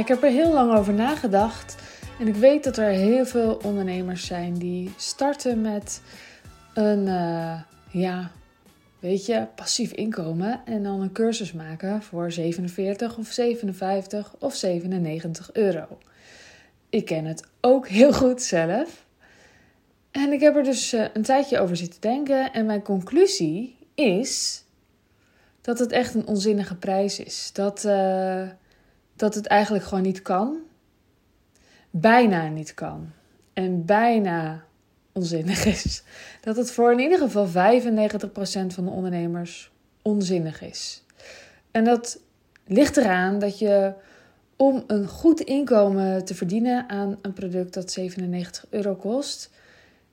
ik heb er heel lang over nagedacht. En ik weet dat er heel veel ondernemers zijn die starten met een, uh, ja, weet je, passief inkomen. En dan een cursus maken voor 47 of 57 of 97 euro. Ik ken het ook heel goed zelf. En ik heb er dus eh, een tijdje over zitten denken. En mijn conclusie is dat het echt een onzinnige prijs is. Dat, uh, dat het eigenlijk gewoon niet kan. Bijna niet kan. En bijna onzinnig is. Dat het voor in ieder geval 95% van de ondernemers onzinnig is. En dat ligt eraan dat je om een goed inkomen te verdienen aan een product dat 97 euro kost,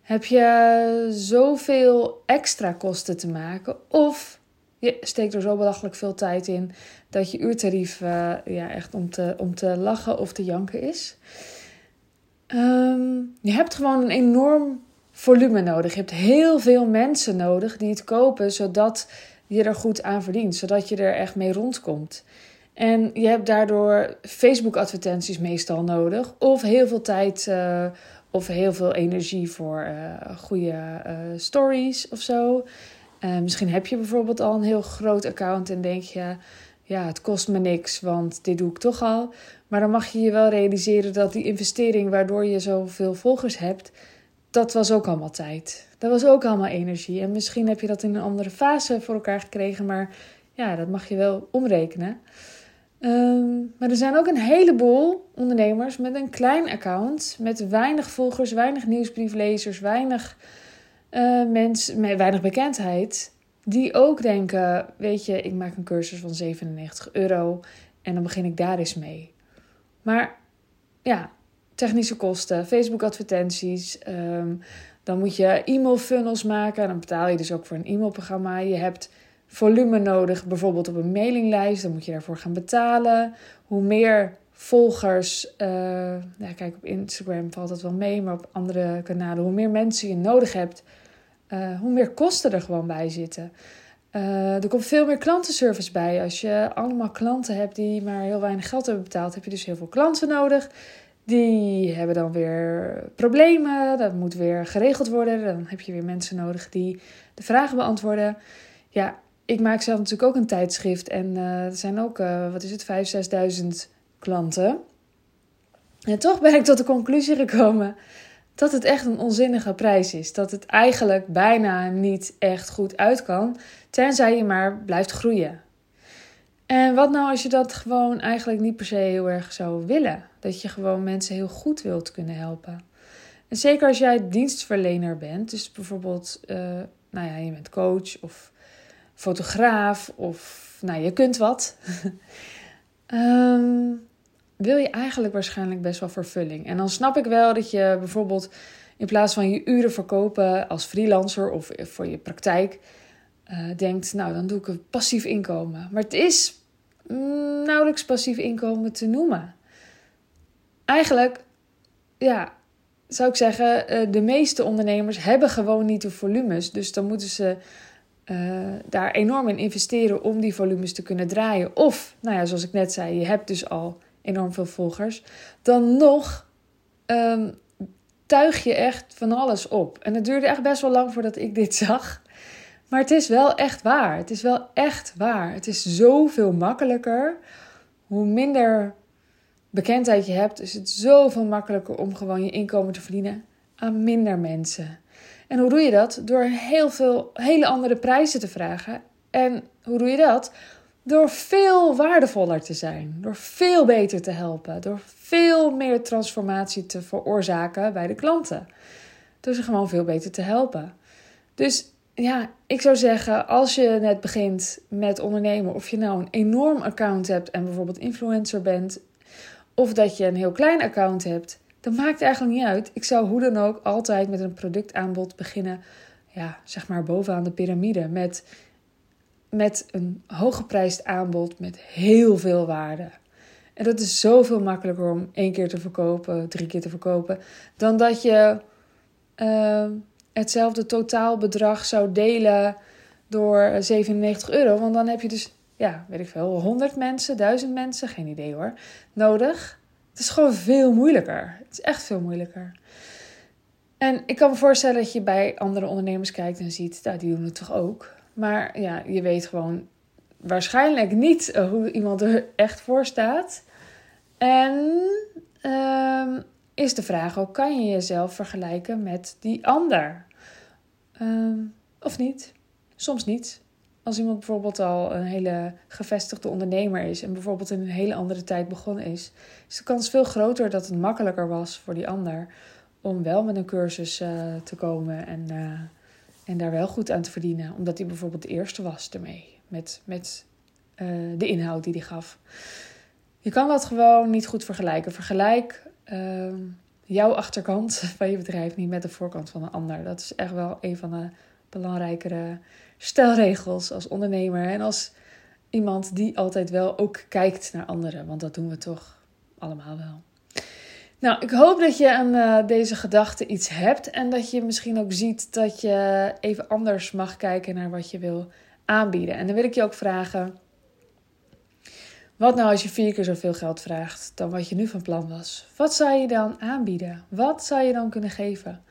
heb je zoveel extra kosten te maken. Of je steekt er zo belachelijk veel tijd in dat je uurtarief uh, ja, echt om te, om te lachen of te janken is. Um, je hebt gewoon een enorm volume nodig. Je hebt heel veel mensen nodig die het kopen, zodat je er goed aan verdient, zodat je er echt mee rondkomt. En je hebt daardoor Facebook-advertenties meestal nodig, of heel veel tijd uh, of heel veel energie voor uh, goede stories of zo. Misschien heb je bijvoorbeeld al een heel groot account en denk je, ja, het kost me niks, want dit doe ik toch al. Maar dan mag je je wel realiseren dat die investering waardoor je zoveel volgers hebt, dat was ook allemaal tijd. Dat was ook allemaal energie. En misschien heb je dat in een andere fase voor elkaar gekregen, maar ja, dat mag je wel omrekenen. Um, maar er zijn ook een heleboel ondernemers met een klein account, met weinig volgers, weinig nieuwsbrieflezers, weinig uh, mensen, met weinig bekendheid, die ook denken: Weet je, ik maak een cursus van 97 euro en dan begin ik daar eens mee. Maar ja, technische kosten, Facebook-advertenties. Ehm, dan moet je e-mail funnels maken. Dan betaal je dus ook voor een e-mailprogramma. Je hebt volume nodig, bijvoorbeeld op een mailinglijst. Dan moet je daarvoor gaan betalen. Hoe meer volgers, uh, ja, kijk op Instagram valt dat wel mee, maar op andere kanalen, hoe meer mensen je nodig hebt, uh, hoe meer kosten er gewoon bij zitten. Uh, er komt veel meer klantenservice bij. Als je allemaal klanten hebt die maar heel weinig geld hebben betaald, heb je dus heel veel klanten nodig. Die hebben dan weer problemen. Dat moet weer geregeld worden. Dan heb je weer mensen nodig die de vragen beantwoorden. Ja, ik maak zelf natuurlijk ook een tijdschrift. En er zijn ook, wat is het, 5.000, 6.000 klanten. En toch ben ik tot de conclusie gekomen dat het echt een onzinnige prijs is. Dat het eigenlijk bijna niet echt goed uit kan. Tenzij je maar blijft groeien. En wat nou als je dat gewoon eigenlijk niet per se heel erg zou willen? Dat je gewoon mensen heel goed wilt kunnen helpen. En zeker als jij dienstverlener bent, dus bijvoorbeeld, uh, nou ja, je bent coach of fotograaf of, nou, je kunt wat. um, wil je eigenlijk waarschijnlijk best wel vervulling. En dan snap ik wel dat je bijvoorbeeld in plaats van je uren verkopen als freelancer of voor je praktijk, uh, denkt, nou dan doe ik een passief inkomen. Maar het is nauwelijks passief inkomen te noemen. Eigenlijk, ja, zou ik zeggen, uh, de meeste ondernemers hebben gewoon niet de volumes. Dus dan moeten ze uh, daar enorm in investeren om die volumes te kunnen draaien. Of, nou ja, zoals ik net zei, je hebt dus al enorm veel volgers. Dan nog um, tuig je echt van alles op. En het duurde echt best wel lang voordat ik dit zag. Maar het is wel echt waar. Het is wel echt waar. Het is zoveel makkelijker. Hoe minder bekendheid je hebt, is het zoveel makkelijker om gewoon je inkomen te verdienen aan minder mensen. En hoe doe je dat? Door heel veel hele andere prijzen te vragen. En hoe doe je dat? Door veel waardevoller te zijn, door veel beter te helpen, door veel meer transformatie te veroorzaken bij de klanten. Door ze gewoon veel beter te helpen. Dus ja, ik zou zeggen, als je net begint met ondernemen, of je nou een enorm account hebt en bijvoorbeeld influencer bent, of dat je een heel klein account hebt, dat maakt eigenlijk niet uit. Ik zou hoe dan ook altijd met een productaanbod beginnen, ja, zeg maar bovenaan de piramide, met met een hooggeprijsd aanbod met heel veel waarde. En dat is zoveel makkelijker om één keer te verkopen, drie keer te verkopen, dan dat je uh, hetzelfde totaalbedrag zou delen door 97 euro. Want dan heb je dus ja, weet ik veel, 100 mensen, 1000 mensen, geen idee hoor, nodig. Het is gewoon veel moeilijker. Het is echt veel moeilijker. En ik kan me voorstellen dat je bij andere ondernemers kijkt en ziet, nou, die doen het toch ook. Maar ja, je weet gewoon waarschijnlijk niet hoe iemand er echt voor staat. En um, is de vraag ook: kan je jezelf vergelijken met die ander? Um, of niet? Soms niet. Als iemand bijvoorbeeld al een hele gevestigde ondernemer is en bijvoorbeeld in een hele andere tijd begonnen is, is de kans veel groter dat het makkelijker was voor die ander om wel met een cursus uh, te komen en, uh, en daar wel goed aan te verdienen, omdat hij bijvoorbeeld de eerste was ermee, met, met uh, de inhoud die hij gaf. Je kan dat gewoon niet goed vergelijken. Vergelijk ehm, jouw achterkant van je bedrijf niet met de voorkant van een ander. Dat is echt wel een van de belangrijkere stelregels als ondernemer en als iemand die altijd wel ook kijkt naar anderen. Want dat doen we toch allemaal wel. Nou, ik hoop dat je aan uh, deze gedachte iets hebt en dat je misschien ook ziet dat je even anders mag kijken naar wat je wil aanbieden. En dan wil ik je ook vragen wat nou als je vier keer zoveel geld vraagt dan wat je nu van plan was? Wat zou je dan aanbieden? Wat zou je dan kunnen geven?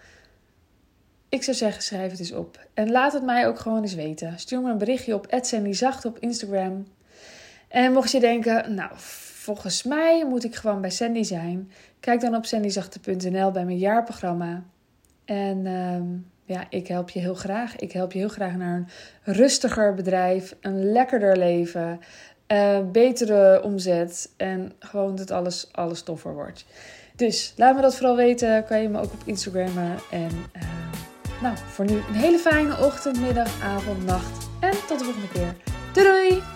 Ik zou zeggen, schrijf het eens op. En laat het mij ook gewoon eens weten. Stuur me een berichtje op Zacht op Instagram. En mocht je denken, nou, volgens mij moet ik gewoon bij Sandy zijn. Kijk dan op sandyzachte.nl bij mijn jaarprogramma. En ehm, ja, ik help je heel graag. Ik help je heel graag naar een rustiger bedrijf, een lekkerder leven, uh, betere omzet en gewoon dat alles, alles toffer wordt. Dus laat me dat vooral weten. Kan je me ook op Instagrammen. En uh, nou, voor nu een hele fijne ochtend, middag, avond, nacht. En tot de volgende keer. Doei doei!